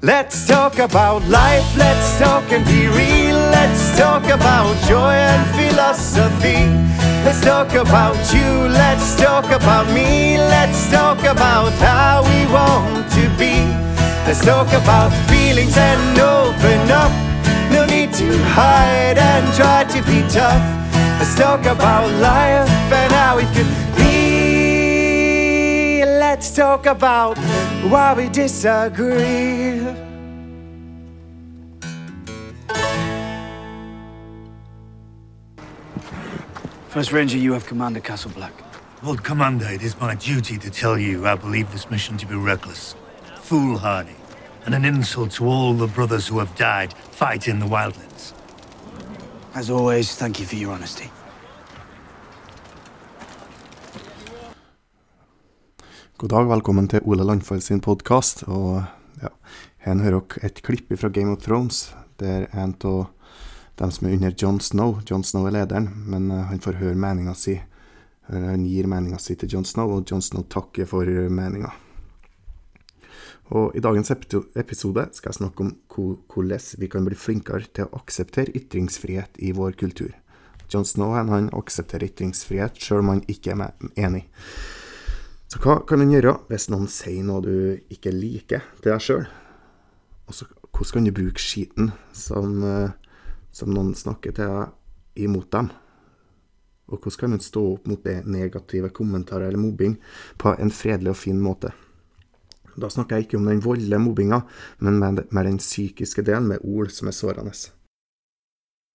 Let's talk about life, let's talk and be real. Let's talk about joy and philosophy. Let's talk about you, let's talk about me. Let's talk about how we want to be. Let's talk about feelings and open up. No need to hide and try to be tough. Let's talk about life and how it could be. Let's talk about why we disagree. First Ranger, you have commanded Castle Black. Lord Commander, it is my duty to tell you I believe this mission to be reckless, foolhardy, and an insult to all the brothers who have died fighting the wildlands. As always, thank you for your honesty. God dag, velkommen til Ole Landfall sin podkast. Og ja, her hører dere et klipp fra Game of Thrones, der en av dem som er under John Snow John Snow er lederen, men eh, han får høre meninga si. Eh, Han gir meninga si til John Snow, og John Snow takker for meninga. Og I dagens episode skal jeg snakke om hvordan vi kan bli flinkere til å akseptere ytringsfrihet i vår kultur. John Snow han, han aksepterer ytringsfrihet, sjøl om han ikke er enig. Så hva kan han gjøre hvis noen sier noe du ikke liker til deg sjøl? Og så hvordan kan du bruke skiten som, eh, som noen snakker til imot dem? Og hvordan kan en stå opp mot det negative kommentarer eller mobbing på en fredelig og fin måte? Da snakker jeg ikke om den voldelige mobbinga, men med, den psykiske delen, med ord som er sårende.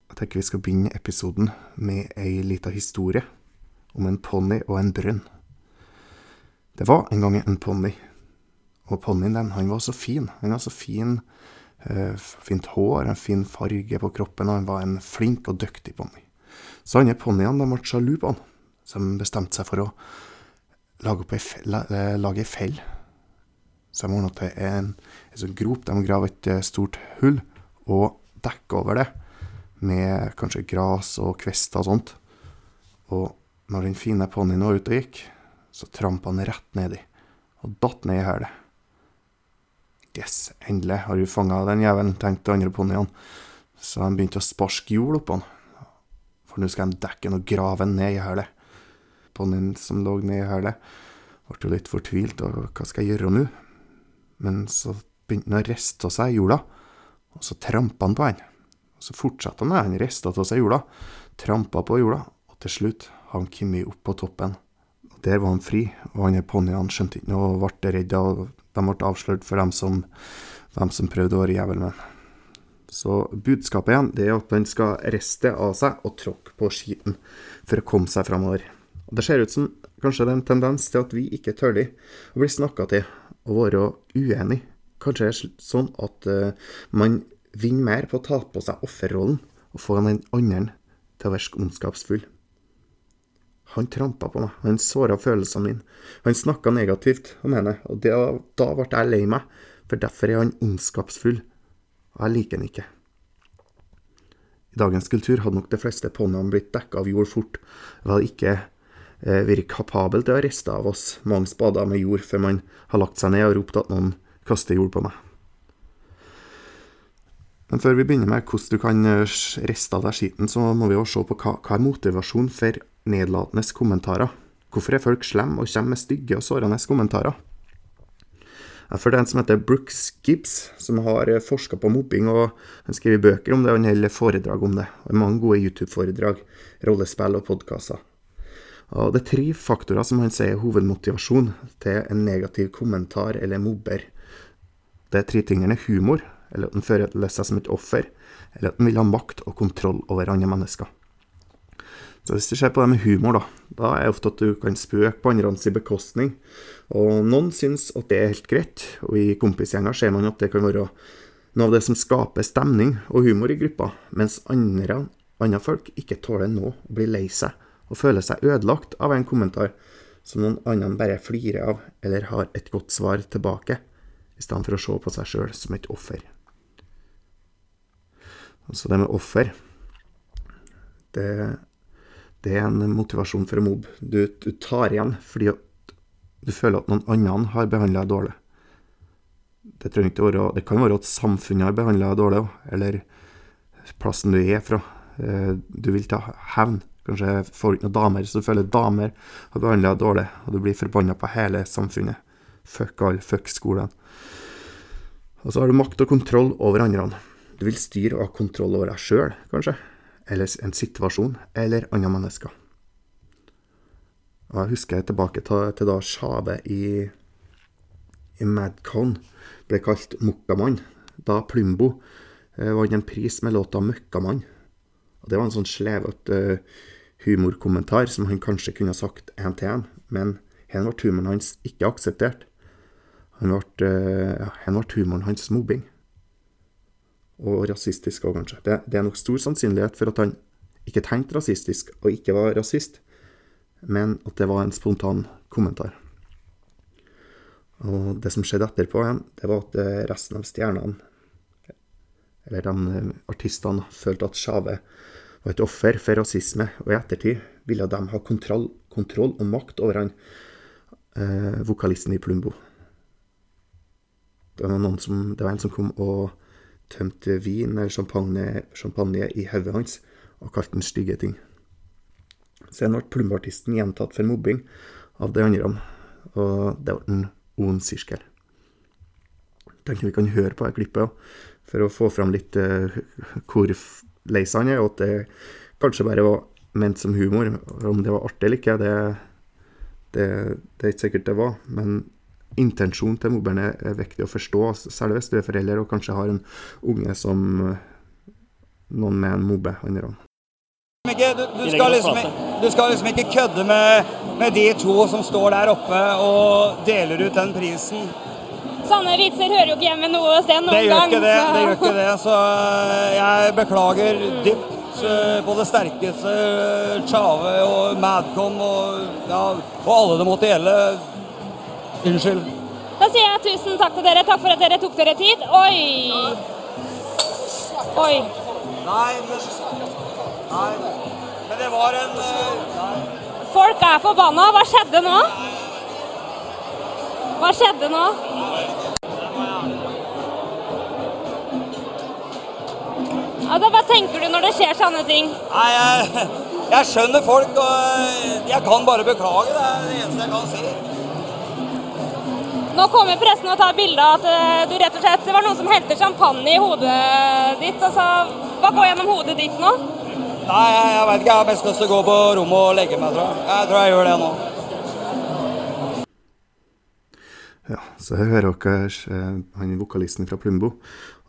Jeg tenker vi skal begynne episoden med ei lita historie om en ponni og en brønn. Det var en gang en ponni, og ponnien den, han var så fin. Han var så fin, fint hår, en fin farge på kroppen, og han var en flink og dyktig ponni. Så andre ponniene ble sjalu på han, de bestemte seg for å lage, eh, ei fell. Så de ordna til en, en sånn grop. De grav et eh, stort hull og dekka over det med kanskje gras og kvister og sånt. Og når den fine ponnien var ute og gikk, så trampa han rett nedi og datt ned i hælet. Yes, endelig har du fanga den jævelen, tenkte de andre ponniene. Så de begynte å sparke jord oppå han. For nå skal de dekke den og grave den ned i hølet. Ponnien som lå ned i hølet, ble jo litt fortvilt, og hva skal jeg gjøre nå? Men så begynte han å riste av seg jorda, og så trampa han på den. Så fortsatte han med den, rista av seg jorda, trampa på jorda, og til slutt har han kommet opp på toppen. Der var han fri, og han ponniene skjønte ikke noe og ble redd. og de ble avslørt for dem som, dem som prøvde å være jævel med. Så budskapet igjen, det er at man skal riste av seg og tråkke på skiten for å komme seg framover. Og det ser ut som kanskje det er en tendens til at vi ikke tør å bli snakka til og være uenig. Kanskje det er sånn at uh, man vinner mer på å ta på seg offerrollen og få den andre til å virke ondskapsfull. Han trampa på meg, han såra følelsene mine. Han snakka negativt om henne, og det, da ble jeg lei meg, for derfor er han ondskapsfull, og jeg liker han ikke. I dagens kultur hadde nok de fleste ponniene blitt dekka av jord fort, og hadde ikke eh, vært kapabel til å riste av oss mange spader med jord før man har lagt seg ned og ropt at noen kaster jord på meg. Men før vi begynner med hvordan du kan eh, riste av deg skiten, så må vi også se på hva, hva er motivasjonen for nedlatende kommentarer. Hvorfor er folk slemme og kommer med stygge og sårende kommentarer? Jeg er en som heter Brooks Gibbs, som har forska på mobbing, og han skriver bøker om det, og han holder foredrag om det. Og mange gode YouTube-foredrag, rollespill og podkaster. Og det er tre faktorer som han sier er hovedmotivasjon til en negativ kommentar eller mobber. Det er tre tingene humor, eller at en føler seg som et offer, eller at en vil ha makt og kontroll over andre mennesker. Så hvis du ser på det med humor, da, da er det ofte at du kan spøke på andres bekostning. Og noen syns at det er helt greit, og i kompisgjenger ser man at det kan være noe av det som skaper stemning og humor i gruppa, mens andre, andre folk ikke tåler nå å bli lei seg og føler seg ødelagt av en kommentar som noen andre bare flirer av eller har et godt svar tilbake, i stedet for å se på seg sjøl som et offer. Altså det med offer det, det er en motivasjon for å mobbe. Du, du tar igjen fordi du føler at noen andre har behandla deg dårlig. Det være Det kan være at samfunnet har behandla deg dårlig eller plassen du er fra. Eh, Du vil ta hevn. Kanskje får du ikke noen damer, så du føler damer har behandla deg dårlig, og du blir forbanna på hele samfunnet. Fuck alle, fuck skolen. Og så har du makt og kontroll over andre. Du vil styre og ha kontroll over deg sjøl, kanskje. Eller en situasjon, eller andre mennesker. Og jeg husker tilbake til, til da Sjave i, i Madcon ble kalt Mokkamann. Da Plumbo eh, vant en pris med låta 'Møkkamann'. Og Det var en sånn slevete humorkommentar som han kanskje kunne ha sagt én til én, men her ble humoren hans ikke akseptert. Han ble, uh, ja, humoren hans mobbing. Og rasistisk òg, kanskje. Det, det er nok stor sannsynlighet for at han ikke tenkte rasistisk og ikke var rasist, men at det var en spontan kommentar. Og det som skjedde etterpå, det var at eh, resten av stjernene, eller de eh, artistene, følte at Sjave var et offer for rasisme, og i ettertid ville de ha kontroll, kontroll og makt over han, eh, vokalisten i Plumbo. Det var, noen som, det var en som kom og tømte vin eller champagne, champagne i hodet hans og kalte den stygge ting. Senere ble Plumbo-artisten gjentatt for mobbing av de andre, og det ble en ond sirkel. Tenker vi kan høre på det klippet for å få fram litt uh, hvor lei han er, og at det kanskje bare var ment som humor. Om det var artig eller ikke, det, det, det er ikke sikkert det var. Men intensjonen til mobberen er, viktig å forstå, særlig hvis du er forelder og kanskje har en unge som eh, noen med en mobber andre. Ikke, du, du, skal liksom, du skal liksom ikke kødde med, med de to som står der oppe og deler ut den prisen. Sånne vitser hører jo ikke hjemme noe sted noen Det gjør gang. ikke det. så- det gjør ikke det, Så øh, jeg beklager dypt øh, på det sterkeste Tjave og Madcon og, ja, og alle det måtte gjelde. Unnskyld. Da sier jeg tusen takk til dere. Takk for at dere tok dere tid. Oi! Oi. Nei, men, nei, men det var en nei. Folk er forbanna. Hva skjedde nå? Hva skjedde nå? Altså, hva tenker du når det skjer sånne ting? Nei, jeg, jeg skjønner folk, og øh, jeg kan bare beklage. Det er det eneste jeg kan si. Nå kommer pressen og tar bilde av at eh, du rett og slett Det var noen som helte champagne i hodet ditt. Altså, hva går gjennom hodet ditt nå? Nei, jeg, jeg vet ikke. Jeg har best lyst til å gå på rommet og legge meg, tror jeg. Jeg tror jeg gjør det nå. Ja, så her hører dere eh, han vokalisten fra Plumbo.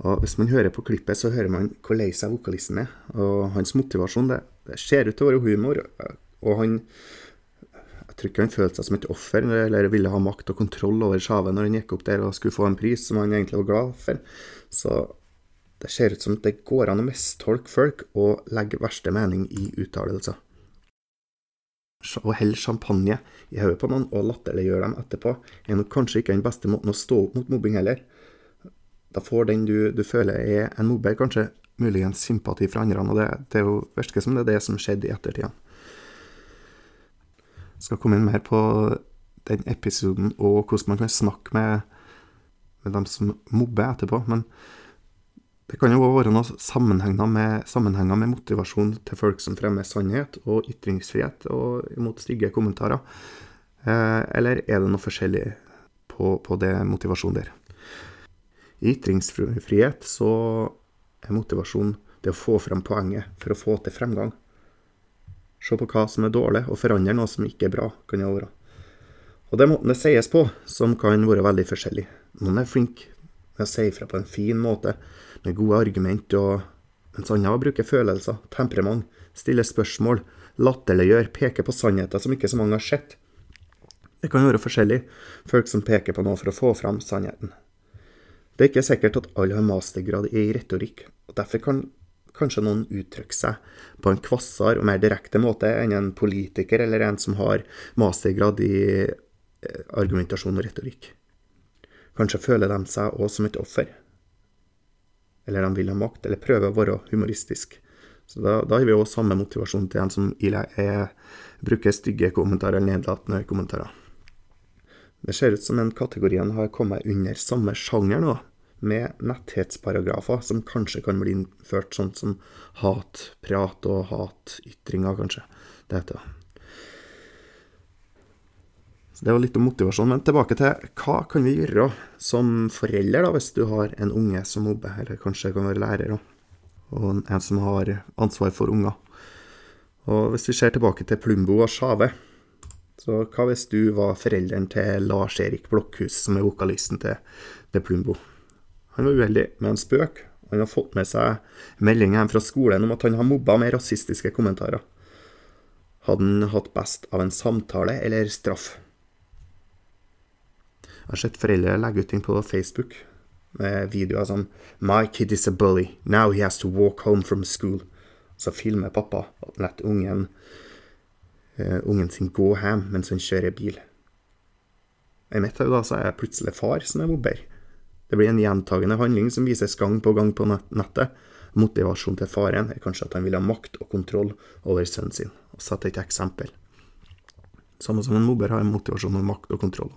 Og hvis man hører på klippet, så hører man hvor lei seg vokalisten er. Og hans motivasjon, det, det ser ut til å være humor. Og han Jeg tror ikke han følte seg som et offer, eller ville ha makt og kontroll over Sjave når han gikk opp der og skulle få en pris som han egentlig var glad for. Så det ser ut som det går an å mistolke folk og legge verste mening i uttalelser Å helle champagne i hodet på noen og latterliggjøre dem etterpå, er nok kanskje ikke den beste måten å stå opp mot mobbing heller. Da får den du, du føler er en mobber, kanskje muligens sympati fra andre, og det, det er virker som det er det som skjedde i ettertida. Skal komme inn mer på den episoden og hvordan man kan snakke med, med dem som mobber etterpå, men det kan jo også være noen sammenhenger med, sammenhenger med motivasjon til folk som fremmer sannhet og ytringsfrihet og imot stygge kommentarer. Eh, eller er det noe forskjellig på, på det motivasjonen der? I ytringsfrihet så er motivasjon det å få frem poenget for å få til fremgang. Se på hva som er dårlig, og forandre noe som ikke er bra, kan det være. Og det er måten det sies på, som kan være veldig forskjellig. Noen er flinke med å si ifra på en fin måte, med gode argument, og, mens andre bruker følelser, temperament, stiller spørsmål, latterliggjør, peker på sannheter som ikke så mange har sett. Det kan være forskjellig, folk som peker på noe for å få fram sannheten. Det er ikke sikkert at alle har mastergrad i retorikk, og derfor kan kanskje noen uttrykke seg på en kvassere og mer direkte måte enn en politiker eller en som har mastergrad i eh, argumentasjon og retorikk. Kanskje føler de seg òg som et offer. Eller de vil ha makt, eller prøver å være humoristisk. Så da, da har vi òg samme motivasjon til en som er, bruker stygge kommentarer eller nedlatende kommentarer. Det ser ut som en kategorien har kommet under samme sjanger nå, med netthetsparagrafer som kanskje kan bli innført sånn som hatprat og hatytringer, kanskje. Det heter det. Var litt om motivasjon. Men tilbake til hva kan vi gjøre som forelder da, hvis du har en unge som mobber, eller kanskje kan være lærer, og en som har ansvar for unger. Og Hvis vi ser tilbake til Plumbo og Sjave, så hva hvis du var forelderen til Lars-Erik Blokhus, som er vokalisten til til Plumbo? Han var uheldig med en spøk. Han har fått med seg melding hjem fra skolen om at han har mobba med rasistiske kommentarer. Hadde han hatt best av en samtale eller straff? Jeg har sett foreldre legge ut ting på Facebook med videoer som 'My kid is a bully. Now he has to walk home from school'. Så filmer pappa og lar ungen, uh, ungen sin gå hjem mens han kjører bil. I mitt hode er jeg plutselig far som er mobber. Det blir en gjentagende handling som vises gang på gang på nettet. Motivasjonen til faren er kanskje at han vil ha makt og kontroll over sønnen sin. Og sette et eksempel. Samme som en mobber har motivasjon og makt og kontroll.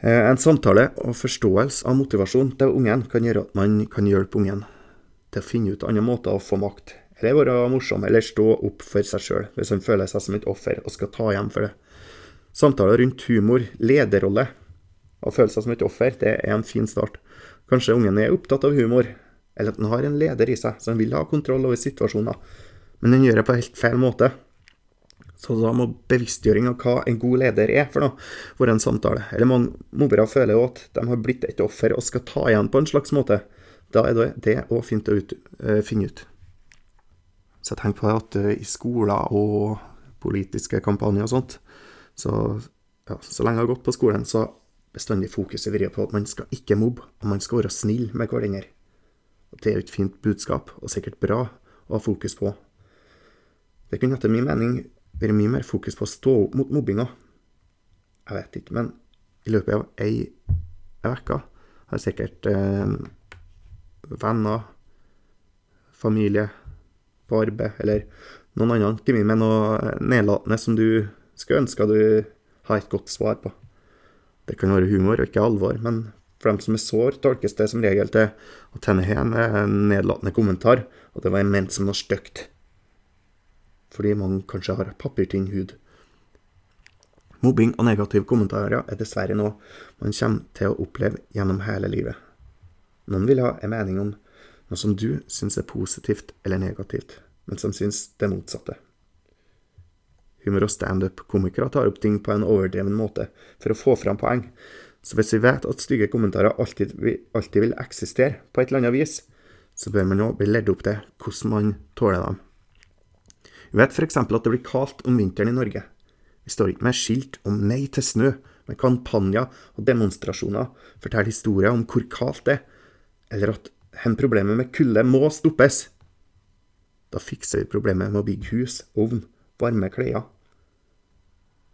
Eh, en samtale og forståelse av motivasjon til ungen kan gjøre at man kan hjelpe ungen til å finne ut andre måter å få makt, eller være morsom, eller stå opp for seg sjøl hvis han føler seg som et offer og skal ta igjen for det. Samtaler rundt humor, lederrolle og føle seg som et offer, det er en fin start. Kanskje ungen er opptatt av humor, eller at han har en leder i seg som vil ha kontroll over situasjoner, men han gjør det på helt feil måte. Så da må bevisstgjøring av hva en god leder er for noe, være en samtale. Eller mange mobbere føler jo at de har blitt et offer og skal ta igjen på en slags måte. Da er det òg fint å ut, uh, finne ut. Så jeg tenker på at uh, i skoler og politiske kampanjer og sånt, så, ja, så lenge jeg har gått på skolen, så bestandig fokuset vært på at man skal ikke mobbe, og man skal være snill med hverandre. Det er jo et fint budskap, og sikkert bra å ha fokus på. Det kunne etter min mening vært mye mer fokus på å stå opp mot mobbinga. Jeg vet ikke, men i løpet av ei uke har sikkert eh, venner, familie på arbeid eller noen andre kommet med noe nedlatende som du skulle ønske du har et godt svar på. Det kan være humor og ikke alvor, men for dem som er sår, tolkes det som regel til å tenne hen med en nedlatende kommentar, og det var ment som noe stygt fordi mange kanskje har papirtynn hud. Mobbing og negative kommentarer er dessverre noe man kommer til å oppleve gjennom hele livet. Noen vil ha en mening om noe som du syns er positivt eller negativt, men som syns det motsatte. Humor- og standup-komikere tar opp ting på en overdreven måte for å få fram poeng, så hvis vi vet at stygge kommentarer alltid, alltid vil eksistere på et eller annet vis, så bør man òg bli ledd opp til hvordan man tåler dem. Vi vet f.eks. at det blir kaldt om vinteren i Norge. Vi står ikke med skilt om nei til snø, men kampanjer og demonstrasjoner, forteller historier om hvor kaldt det er, eller at hen problemet med kulde må stoppes. Da fikser vi problemet med å bygge hus, ovn, varme klær.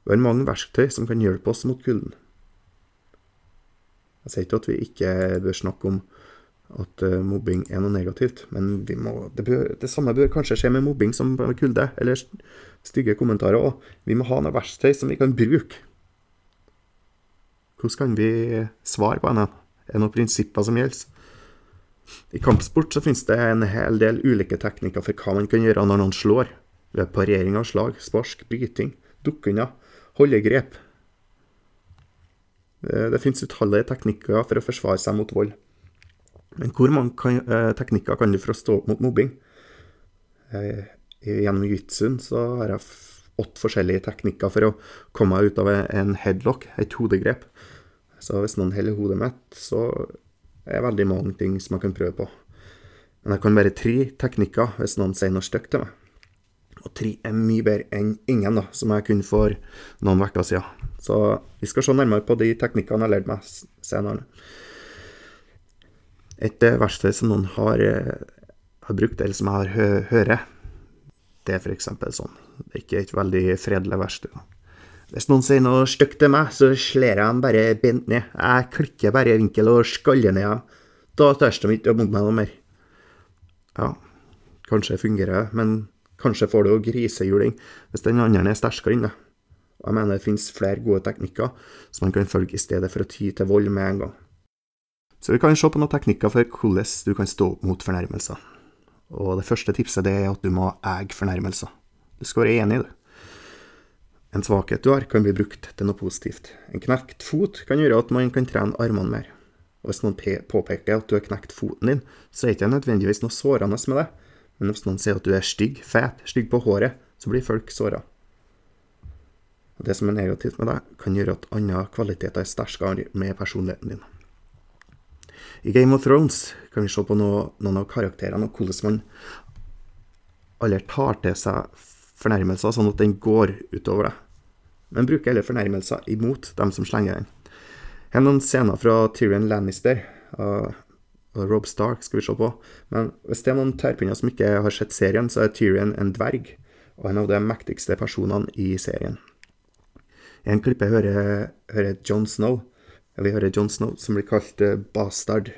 Vi har mange verktøy som kan hjelpe oss mot kulden. Jeg sier ikke at vi ikke bør snakke om at uh, mobbing er noe negativt. Men må, det, bør, det, samme bør kanskje skje med mobbing som med kulde, eller stygge kommentarer òg. Vi må ha noe verktøy som vi kan bruke. Hvordan kan vi svare på henne? Er det noen prinsipper som gjelder? I kampsport så finnes det en hel del ulike teknikker for hva man kan gjøre når noen slår. Ved parering av slag, spark, bryting, dukke unna, holde grep. Det, det finnes utallige teknikker for å forsvare seg mot vold. Men hvor mange kan, eh, teknikker kan du for å stå opp mot mobbing? Eh, gjennom jitsuen så har jeg åtte forskjellige teknikker for å komme meg ut av en headlock, et hodegrep. Så hvis noen holder hodet mitt, så er det veldig mange ting som jeg kan prøve på. Men jeg kan bare tre teknikker hvis noen sier noe stygt til meg. Og tre er mye bedre enn ingen, da, som jeg kunne for noen uker siden. Så vi skal se nærmere på de teknikkene jeg har lært meg senere. Et eh, verktøy som noen har, eh, har brukt, eller som jeg har hø hører, det er f.eks. sånn. Det er ikke et veldig fredelig verktøy. Hvis noen sier noe stygt til meg, så slår jeg dem bare bent ned. Jeg klikker bare i vinkel og skaller ned dem. Da tør de ikke å mobbe meg noe mer. Ja, kanskje fungerer det, men kanskje får du jo grisehjuling hvis den andre er sterkere enn deg. Jeg mener det finnes flere gode teknikker som man kan følge i stedet for å ty til vold med en gang. Så vi kan se på noen teknikker for hvordan du kan stå opp mot fornærmelser. Og det første tipset det er at du må eie fornærmelser. Du skal være enig i det. En svakhet du har, kan bli brukt til noe positivt. En knekt fot kan gjøre at man kan trene armene mer. Og hvis noen påpeker at du har knekt foten din, så er det ikke nødvendigvis noe sårende med det. Men hvis noen sier at du er stygg, fet, stygg på håret, så blir folk såra. Det som er negativt med deg, kan gjøre at andre kvaliteter er sterkere med personligheten din. I Game of Thrones kan vi se på noe, noen av karakterene og hvordan man aldri tar til seg fornærmelser sånn at den går utover deg, men bruker heller fornærmelser imot dem som slenger den. Her er noen scener fra Tyrion Lannister og Rob Stark skal vi se på, men hvis det er noen terpinner som ikke har sett serien, så er Tyrion en dverg, og en av de mektigste personene i serien. I en klippe hører, hører John Snow, vi hører John Snow, som blir kalt uh, bastard.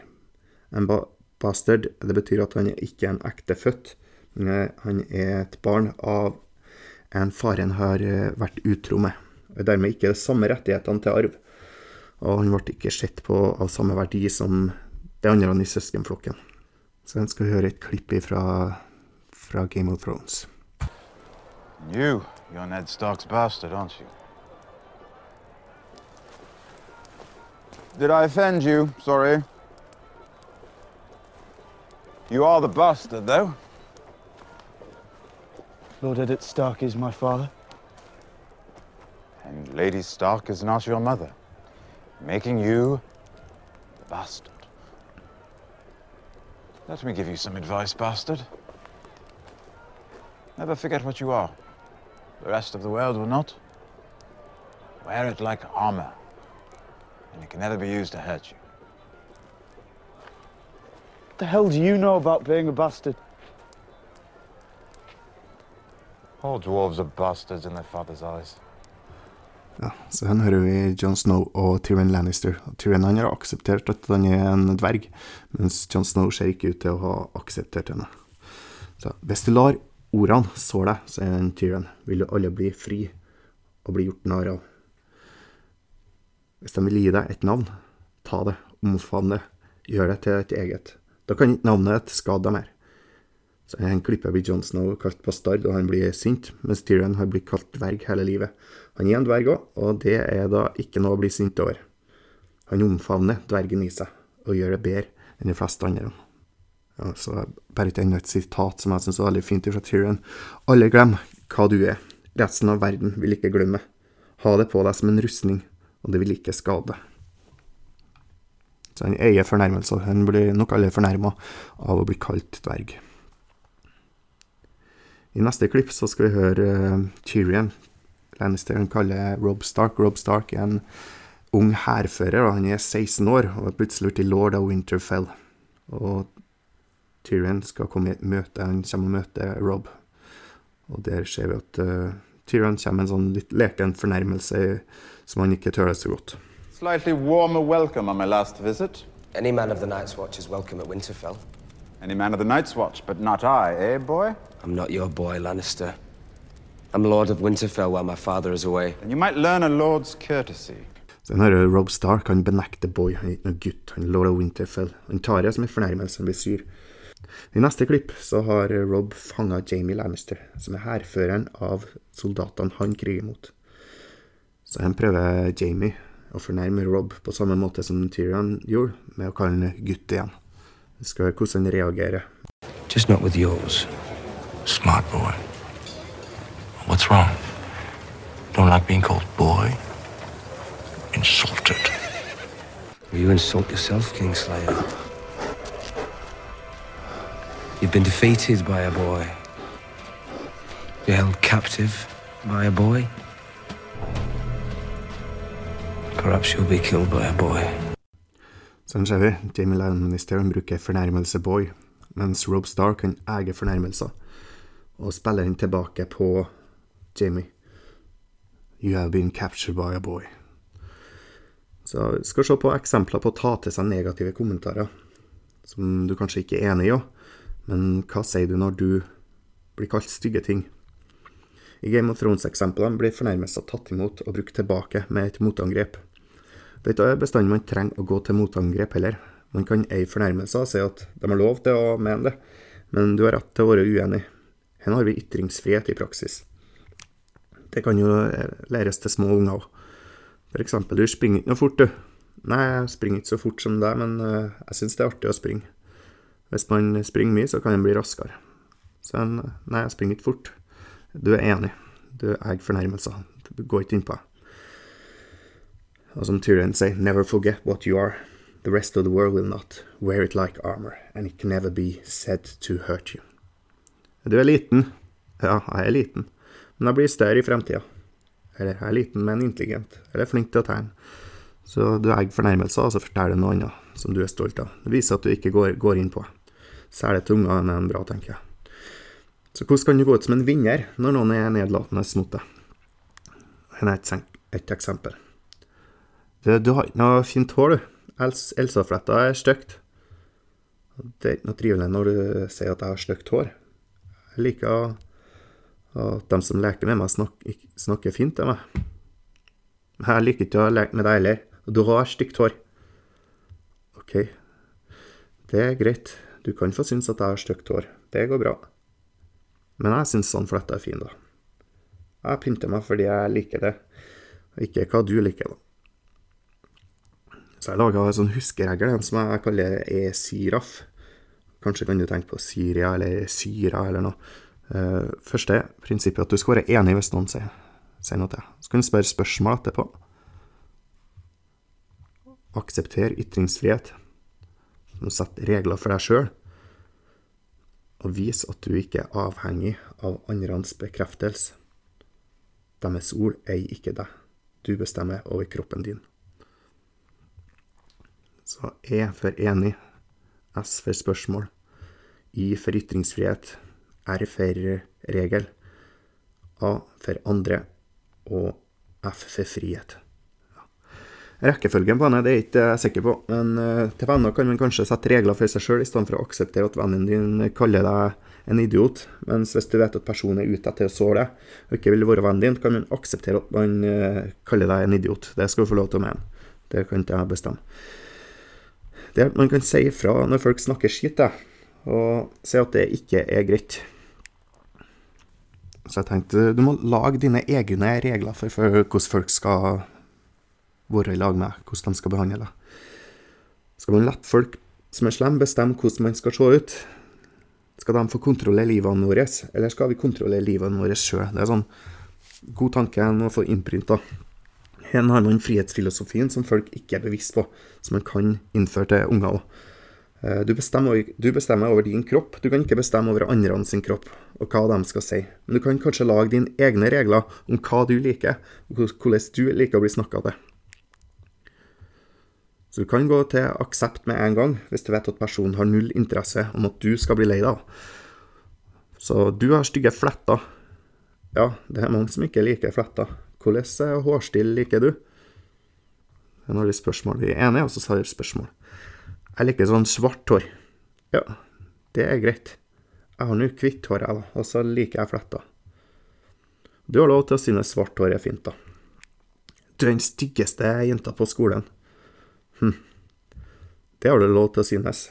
En ba bastard, det betyr at han er ikke en ekte født, men han er et barn av en faren har vært utro med. Og dermed ikke de samme rettighetene til arv. Og han ble ikke sett på av samme verdi som de er andre i søskenflokken. Så jeg skal høre et klipp fra, fra Game of Thrones. You, you're Ned Stark's bastard, aren't you? Did I offend you? Sorry. You are the bastard, though. Lord Eddard Stark is my father. And Lady Stark is not your mother, making you the bastard. Let me give you some advice, bastard. Never forget what you are. The rest of the world will not. Wear it like armor, and it can never be used to hurt you. What the hell do you know about being a bastard? All dwarves are bastards in their father's eyes. Ja, så her hører vi Jon Snow og Tyrion Lannister. Tyrion han har akseptert at han er en dverg, mens Jon Snow ser ikke ut til å ha akseptert henne. Så hvis du lar ordene så deg, sier Tyrion, vil du alle bli fri og bli gjort narr av. Hvis de vil gi deg et navn, ta det, omfavn det, gjør det til et eget. Da kan ikke navnet skade deg mer. Så En klipper blir Jon Snow kalt bastard, og han blir sint, mens Tyrion har blitt kalt dverg hele livet. Han er en dverg òg, og det er da ikke noe å bli sint over. Han omfavner dvergen i seg, og gjør det bedre enn de fleste andre. Ja, så Bare ikke enda et sitat som jeg syns er veldig fint fra Tyrion. Alle glem hva du er. Resten av verden vil ikke glemme. Ha det på deg som en rustning, og det vil ikke skade. Så han eier fornærmelser. Han blir nok alle fornærma av å bli kalt dverg. I neste klipp så skal vi høre uh, Tyrion. Lannister han kaller Rob Stark. Rob Stark er en ung hærfører, og han er 16 år og er plutselig blitt lord av Winterfell. Og Tyrion skal komme i et møte, han kommer og møter Rob. Og der ser vi at uh, Tyrion kommer med en sånn litt leken fornærmelse som han ikke tøler så godt. Slightly warmer welcome on my last visit. Any man of the Night's Watch is welcome at Winterfell. Any man of the Night's Watch, but not I, eh, boy? I'm not your boy, Lannister. I'm Lord of Winterfell while my father is away. And you might learn a lord's courtesy. Så den hører Rob Stark han benekter Boy, han er ikke noen gutt, han er lord of Winterfell. Han tar det som en fornærmelse, han blir sur. I neste klipp så har Rob fanga Jamie Lannister, som er hærføreren av soldatene han kriger mot. Så han prøver Jamie å fornærme Rob på samme måte som Tyrion gjorde, med å kalle han gutt igjen. Vi skal høre hvordan han reagerer. Just not with yours. Smart boy. What's wrong? Don't like being called boy? Insulted. Will you insult yourself, Kingslayer? You've been defeated by a boy. You're held captive by a boy. Perhaps you'll be killed by a boy. Sånn ser vi. Jamie Lannister han bruker fornærmelse boy, mens Rob Stark kan eie fornærmelser og spiller den tilbake på Jamie. You have been captured by a boy. Så vi skal se på eksempler på å ta til seg negative kommentarer, som du kanskje ikke er enig i men hva sier du når du blir kalt stygge ting? I Game of Thrones-eksemplene blir fornærmelser tatt imot og brukt tilbake med et motangrep. Dette er bestanden man trenger å gå til motangrep heller. Man kan eie fornærmelser og si at de har lov til å mene det, men du har rett til å være uenig. Her har vi ytringsfrihet i praksis. Det kan jo eh, læres til små unger òg. Eksempel, du springer ikke noe fort, du. Nei, jeg springer ikke så fort som deg, men eh, jeg syns det er artig å springe. Hvis man springer mye, så kan en bli raskere. Så en, nei, jeg springer ikke fort. Du er enig. Du eier fornærmelser. Du går ikke innpå. Og som Tyrion sier, never forget what you are. The rest of the world will not. Wear it like armor, and it can never be said to hurt you. Du er liten. Ja, jeg er liten. Men jeg blir større i fremtida. Eller jeg er liten, men intelligent. Eller flink til å tegne. Så du egger fornærmelser, og så forteller du noe annet som du er stolt av. Det viser at du ikke går, går inn på. Særlig til unger er en bra, tenker jeg. Så hvordan kan du gå ut som en vinner når noen er nedlatende mot deg? Her er et eksempel. Du, du, har ikke noe fint hår, du. Els, Elsa-fletta er stygt. Det er ikke noe trivelig når du sier at jeg har stygt hår. Jeg liker at de som leker med meg, snakker, snakker fint til meg. Jeg liker ikke å leke med deg heller. Du har stygt hår. OK. Det er greit. Du kan få synes at jeg har stygt hår. Det går bra. Men jeg synes sånn fletta er fin, da. Jeg pynter meg fordi jeg liker det, og ikke hva du liker, da. Så jeg laga en sånn huskeregel, som jeg kaller e-siraf. Kanskje kan du tenke på Syria eller Syra eller noe. Uh, første prinsippet er at du skal være enig hvis noen sier, sier noe til deg. Så kan du spørre spørsmål etterpå. Aksepter ytringsfrihet. Du setter regler for deg sjøl og vis at du ikke er avhengig av andres bekreftelse. Deres ord eier ikke deg. Du bestemmer over kroppen din. Så E for enig, S for spørsmål, I for ytringsfrihet, R for regel, A for andre og F for frihet. Rekkefølgen på henne det er ikke jeg sikker på, men uh, til venner kan man kanskje sette regler for seg sjøl, i stedet for å akseptere at vennen din kaller deg en idiot. Mens hvis du vet at personen er ute etter å såre deg, og ikke vil være vennen din, kan man akseptere at man uh, kaller deg en idiot. Det skal du få lov til å mene. Det kan ikke jeg bestemme. Det Man kan si ifra når folk snakker skitt, og si at det ikke er greit. Så jeg tenkte du må lage dine egne regler for, for hvordan folk skal være i lag med, hvordan de skal behandle deg. Skal man la folk som er slemme, bestemme hvordan man skal se ut? Skal de få kontrollere livene våre, eller skal vi kontrollere livene våre sjøl? Det er sånn god tanke en må få innprinta. Her har man frihetsfilosofien som folk ikke er bevisst på, som man kan innføre til unger òg. Eh, du bestemmer, du bestemmer, over din kropp, du kan ikke bestemme over andre sin kropp og hva de skal si. Men du kan kanskje lage dine egne regler om hva du liker, og hvordan du liker å bli snakka til. Så du kan gå til aksept med en gang, hvis du vet at personen har null interesse om at du skal bli lei deg. Så du har stygge fletter. Ja, det er mange som ikke liker fletter. Hvordan hårstil liker du? Har vi spørsmål. Vi er enige, og så svarer spørsmål. Jeg liker sånn svart hår. Ja, det er greit. Jeg har nå hvitt hår, jeg, da, og så liker jeg fletter. Du har lov til å synes svart hår er fint, da. Du er den styggeste jenta på skolen. Hm. Det har du lov til å synes.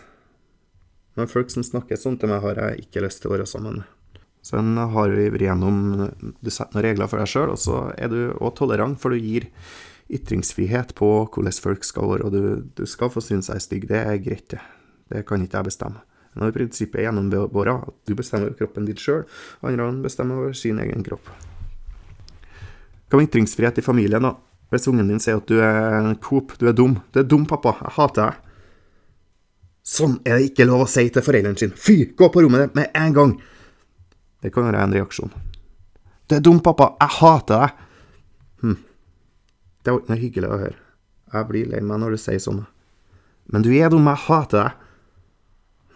Men folk som snakker sånn til meg, har jeg ikke lyst til å være sammen med. Så har vi vært gjennom Du setter noen regler for deg sjøl, og så er du òg tolerant, for du gir ytringsfrihet på hvordan folk skal være, og du, du skal få synes jeg er stygg. Det er greit, det. Det kan ikke jeg bestemme. I prinsippet er gjennombåra, at du bestemmer kroppen din sjøl, andre bestemmer over sin egen kropp. Hva med ytringsfrihet i familien, da? Hvis ungen din sier at du er en Coop, du er dum. Du er dum, pappa. Jeg hater deg. Sånn er det ikke lov å si til foreldrene sine. Fy! Gå på rommet ditt med en gang! Det kan være en reaksjon. Du er dum, pappa. Jeg hater deg. Det var ikke noe hyggelig å høre. Jeg blir lei meg når du sier sånn. Men du er dum. Jeg hater deg.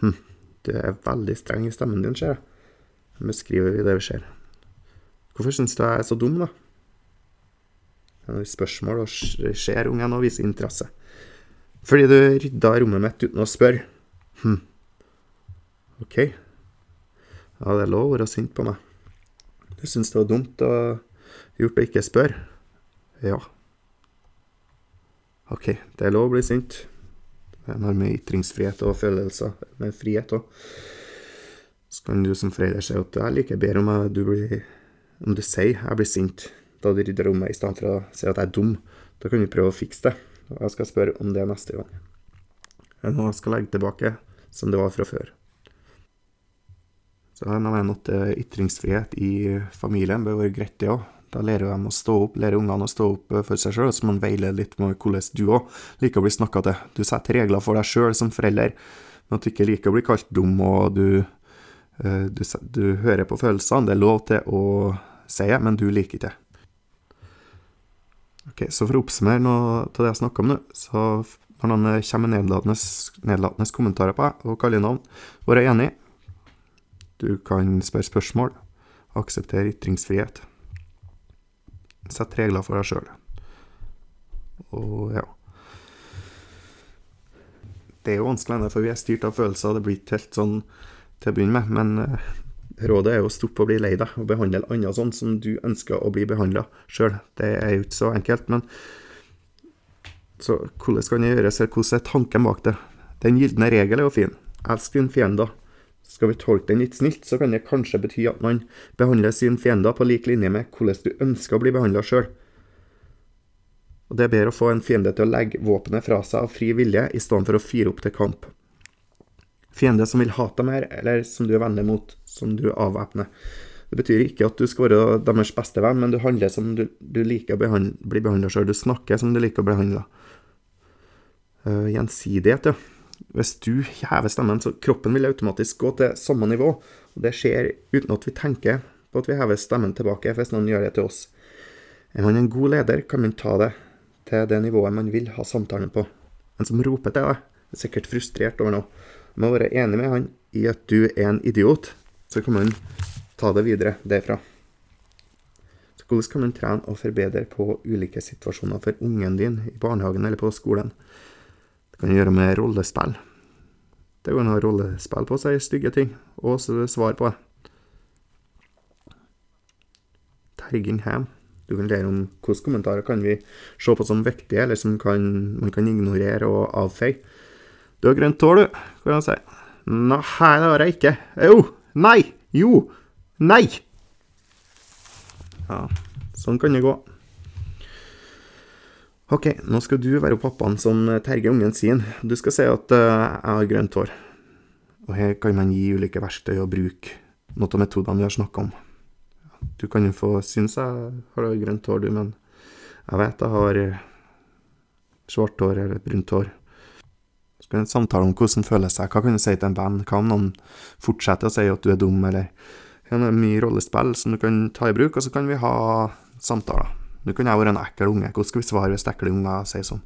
Hm. Du er veldig streng i stemmen din, ser jeg. Beskriver vi det vi ser. Hvorfor syns du jeg er så dum, da? Det er spørsmål og ser ungen og viser interesse. Fordi du rydda rommet mitt uten å spørre. Hm. OK. Ja, det er lov å være sint på meg. Du syns det var dumt og gjort å ikke spørre? Ja. OK, det er lov å bli sint. En har med ytringsfrihet og følelser, med frihet òg. Så kan du som forelder si at jeg liker bedre om jeg, du blir Om du sier jeg blir sint da du rydder rommet, i stedet for å si at jeg er dum. Da kan vi prøve å fikse det. Og jeg skal spørre om det neste gang. Jeg nå skal legge tilbake som det var fra før. Så jeg mener at ytringsfrihet i familien bør være greit, det òg. Da lærer de å stå opp, lærer ungene å stå opp eh, for seg sjøl, så man veiler litt med hvordan du òg liker å bli snakka til. Du setter regler for deg sjøl som forelder, men at du ikke liker å bli kalt dum, og du, eh, du, du hører på følelsene. Det er lov til å si det, men du liker ikke det. Ok, Så for å oppsummere noe av det jeg snakker om nå, så når noen kommer med nedlatende, kommentarer på deg og kaller navn, vær enig. Du kan spørre spørsmål. Akseptere ytringsfrihet. Sett regler for deg sjøl. Og ja. Det er jo vanskelig, for vi er styrt av følelser. Det blir ikke helt sånn til å begynne med. Men eh, rådet er jo å stoppe å bli lei deg, og behandle andre sånn som du ønsker å bli behandla sjøl. Det er jo ikke så enkelt, men så hvordan kan det gjøres, hvordan er tanken bak det? Den gylne regel er jo fin. Elsk din fiender. Skal vi tolke den litt snilt, så kan det kanskje bety at man behandler sin fiender på lik linje med hvordan du ønsker å bli behandla sjøl. Og det er bedre å få en fiende til å legge våpenet fra seg av fri vilje, i stedet for å fyre opp til kamp. Fiende som vil hate deg mer, eller som du er venner mot, som du avvæpner. Det betyr ikke at du skal være deres beste venn, men du handler som du, du liker å behandle, bli behandla sjøl. Du snakker som du liker å bli behandla. Uh, gjensidighet, ja. Hvis du hever stemmen, så kroppen vil automatisk gå til samme nivå. Og det skjer uten at vi tenker på at vi hever stemmen tilbake, hvis noen gjør det til oss. Er man en god leder, kan man ta det til det nivået man vil ha samtalen på. En som roper til deg, er sikkert frustrert over noe. Må være enig med han i at du er en idiot, så kan man ta det videre derfra. Så hvordan kan man trene og forbedre på ulike situasjoner for ungen din i barnehagen eller på skolen? Kan gjøre med rollespill. Det går an å ha rollespill på seg stygge ting, og så svar på det. Terging. Du kan lære om hvilke kommentarer kan vi se på som viktige, eller som kan, man kan ignorere og avfeie. Du har grønt hår, du, kan jeg si. Nei, det har jeg ikke. Jo. Nei. Jo. Nei. Ja, sånn kan det gå. Ok, nå skal du være pappaen som terger ungen sin. Du skal si at uh, jeg har grønt hår. Og her kan man gi ulike verktøy og bruke noen av metodene vi har snakka om. Du kan jo få synes jeg har grønt hår, du, men jeg vet jeg har svart hår eller brunt hår. Så kan vi samtale om hvordan det føles seg. Hva kan du si til en venn? Hva om noen fortsetter å si at du er dum, eller Det er mye rollespill som du kan ta i bruk, og så kan vi ha samtaler. Nå kunne jeg vært en ekkel unge. Hvordan skal vi svare hvis ekle unger sier sånn?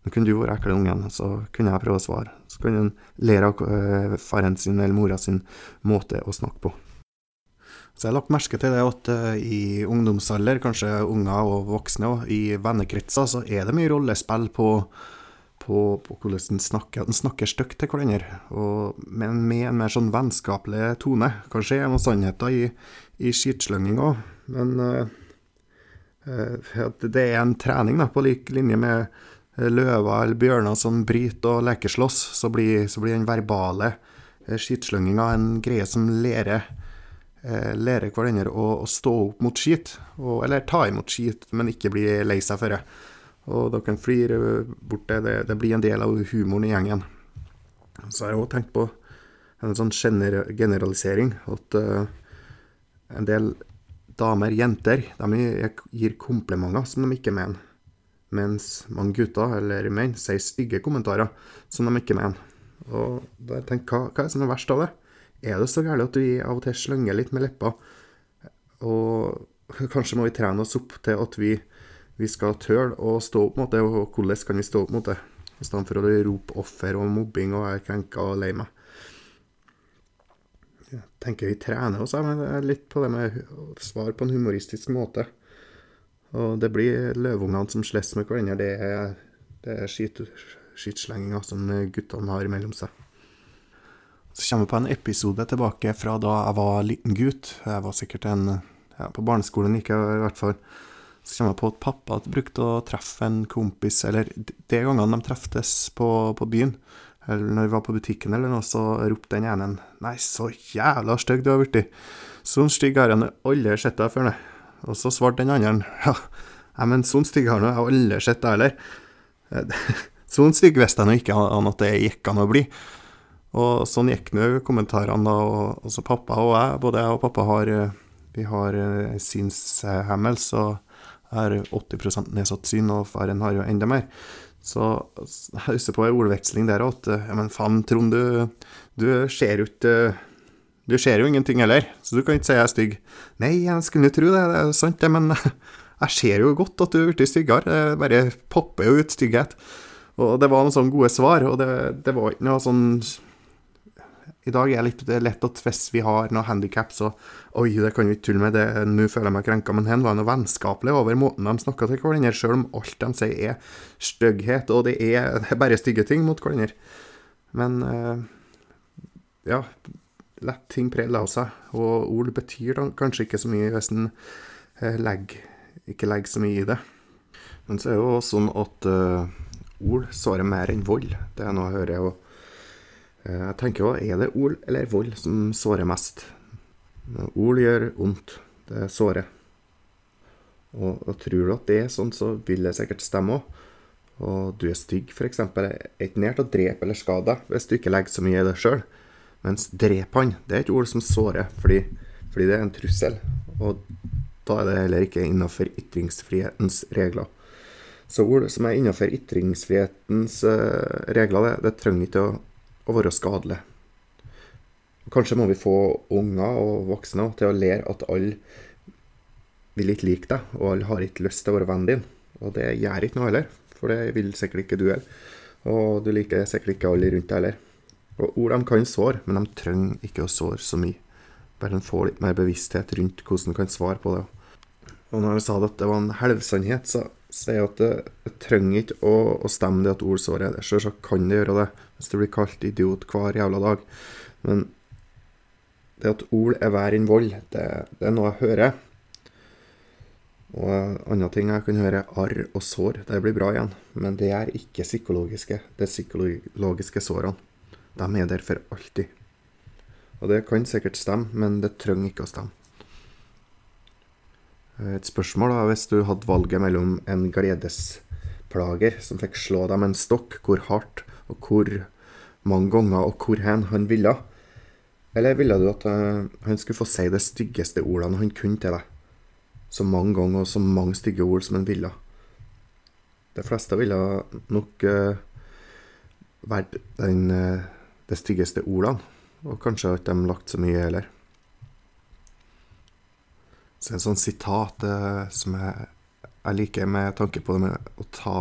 Nå kunne du vært ekkel ungen, så kunne jeg prøve å svare. Så kunne en lære av uh, faren sin eller mora sin måte å snakke på. Så jeg har lagt merke til det at uh, i ungdomsalder, kanskje unger og voksne, og i vennekretser, så er det mye rollespill på på, på hvordan den snakker. Den snakker stygt til hverandre, og, men med en mer sånn vennskapelig tone. Kanskje er det noen sannheter i, i skitslønging òg, men uh, det er en trening da, på lik linje med uh, løver eller bjørner som bryter og lekeslåss. Så blir, så blir den verbale uh, en greie som lærer lærer hverandre å, å, stå opp mot skit, eller ta imot skit, men ikke bli lei seg for det og dere kan flire bort det. det. Blir en del av humoren i gjengen. Så har jeg òg tenkt på en sånn generalisering, at en del damer, jenter, de gir komplimenter som de ikke mener. Mens mange gutter, eller menn, sier stygge kommentarer som de ikke mener. Og da har jeg hva, hva er det som er verst av det? Er det så gærent at vi av og til slynger litt med leppa? Og kanskje må vi trene oss opp til at vi vi skal tøle å stå opp mot det, og hvordan kan vi stå opp mot det? I stedet for å rope offer og mobbing og være krenka og lei meg. Jeg tenker vi trener oss men det er litt på det med svar på en humoristisk måte. Og det blir løvungene som slåss med hverandre. Det er, det er skit, skitslenginga som guttene har mellom seg. Så kommer vi på en episode tilbake fra da jeg var liten gutt. Jeg var sikkert en ja, På barneskolen gikk jeg i hvert fall. Så kommer jeg på at pappa brukte å treffe en kompis, eller de gangene de treftes på, på byen, eller når vi var på butikken eller noe, så ropte den ene 'Nei, så jævla stygg du har blitt'. Sånn stygg har jeg aldri sett deg før, nei. Og så svarte den andre 'Ja, men sånn stygg har jeg aldri sett deg heller'. Sånn stygg visste jeg nå ikke an at det gikk an å bli. Og sånn gikk nå kommentarene, da. Og, og så pappa og jeg, både jeg og pappa har vi har synshemmelse og har 80% nedsatt syn, og faren har jo enda mer. Så jeg husker på en ordveksling der at Ja, men faen, Trond, du, du ser jo ikke Du ser jo ingenting heller, så du kan ikke si jeg er stygg. Nei, jeg skulle tro det, det er sant det, men jeg ser jo godt at du er blitt styggere. Det bare popper jo ut stygghet. Og det var noen sånne gode svar, og det, det var ikke noe sånn i dag er litt lett at hvis vi har noe handikap, så Oi, det kan vi ikke tulle med, det, nå føler jeg meg krenka. Men hen var noe vennskapelig over måten de snakka til hverandre, sjøl om alt de sier er stygghet, og det er, det er bare stygge ting mot hverandre. Men eh, ja, lett ting prelle av seg, og ord betyr kanskje ikke så mye hvis en eh, legger, ikke legger så mye i det. Men så er det jo sånn at uh, ord sårer mer enn vold. Det er noe jeg hører. og jeg tenker jo, er det ord eller vold som sårer mest? Ord gjør vondt. Det sårer. Og, og tror du at det er sånn, så vil det sikkert stemme òg. Og du er stygg, f.eks., er ikke nær til å drepe eller skade deg hvis du ikke legger så mye i det sjøl. Mens drep han, det er et ord som sårer, fordi, fordi det er en trussel. Og da er det heller ikke innafor ytringsfrihetens regler. Så ord som er innafor ytringsfrihetens uh, regler, det, det trenger ikke å å være skadelig. Kanskje må vi få unger og voksne til å lære at alle vil ikke like deg, og alle har ikke lyst til å være vennen din. Og det gjør ikke noe heller, for det vil sikkert ikke du heller. Og du liker sikkert ikke alle rundt deg heller. Og ord de kan såre, men de trenger ikke å såre så mye. Bare en får litt mer bevissthet rundt hvordan en kan svare på det. Og når jeg sa at det var en halvsannhet, så sier at det, trenger ikke å, å, stemme det at ord sår er det. Selvsagt kan det gjøre det, hvis det blir kalt idiot hver jævla dag. Men det at ord er verre enn vold, det, det, er noe jeg hører. Og andre ting jeg kan høre, arr og sår, det blir bra igjen. Men det er ikke psykologiske. Det er psykologiske sårene. De er der for alltid. Og det kan sikkert stemme, men det trenger ikke å stemme. Et spørsmål da, hvis du hadde valget mellom en gledesplager som fikk slå deg med en stokk, hvor hardt og hvor mange ganger og hvor hen han ville, eller ville du at uh, han skulle få si de styggeste ordene han kunne til deg? Så mange ganger og så mange stygge ord som han ville. De fleste ville nok uh, vært den, uh, de styggeste ordene, og kanskje har ikke lagt så mye heller. Så et sånt sitat eh, som jeg, jeg, liker med tanke på det med å ta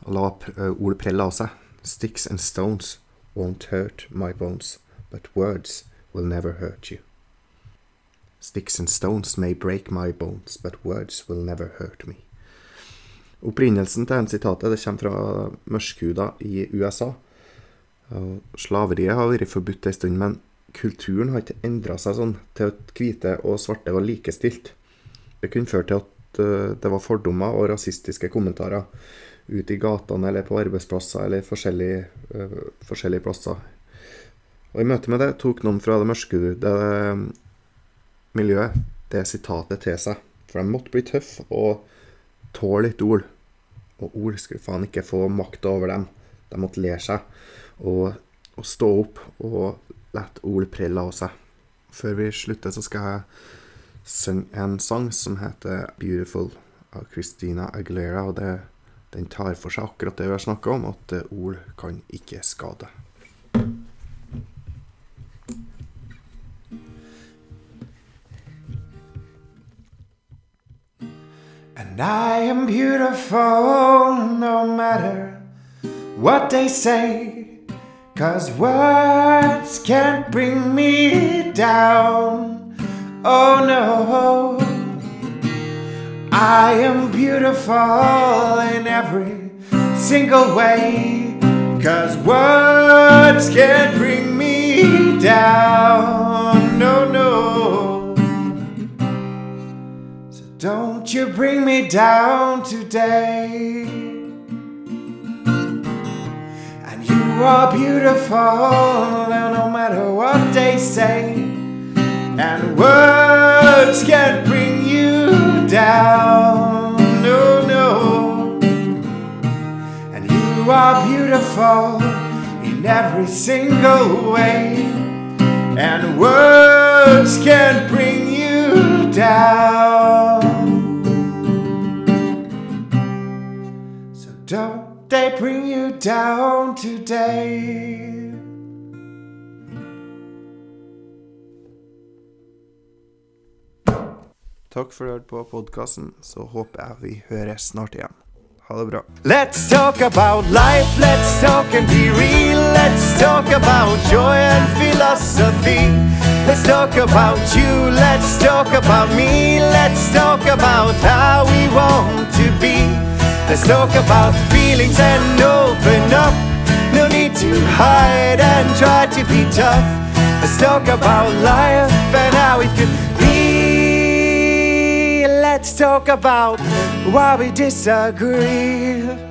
og la ord prelle av seg. Sticks and stones won't hurt my bones, but words will never hurt you. Sticks and stones may break my bones, but words will never hurt me. Opprinnelsen til dette sitatet det kommer fra mørkhuda i USA. Slaveriet har vært forbudt en stund, men kulturen har ikke endra seg sånn til at hvite og svarte var likestilt. Det kunne føre til at uh, det var fordommer og rasistiske kommentarer ute i gatene eller på arbeidsplasser eller forskjellige, uh, forskjellige plasser. Og I møte med det tok noen fra det mørkhudede miljøet det sitatet til seg. For de måtte bli tøffe og tåle litt ord. Og ord skulle faen ikke få makt over dem. De måtte lære seg og stå opp og lett ord prelle av seg. Før vi slutter, så skal jeg synge en sang som heter 'Beautiful' av Christina Aguilera. og det, Den tar for seg akkurat det vi har snakka om, at ord kan ikke skade. And I am beautiful no matter what they say. Cause words can't bring me down. Oh no. I am beautiful in every single way. Cause words can't bring me down. No, no. So don't you bring me down today? You are beautiful, and no matter what they say, and words can't bring you down. No, no. And you are beautiful in every single way, and words can't bring you down. They bring you down today? Takk for at du hørte på podkasten, så håper jeg vi høres snart igjen. Ha det bra. Let's talk about life, let's talk and be real. Let's talk about joy and philosophy. Let's talk about you, let's talk about me. Let's talk about how we want to be. Let's talk about feelings and open up. No need to hide and try to be tough. Let's talk about life and how it could be. Let's talk about why we disagree.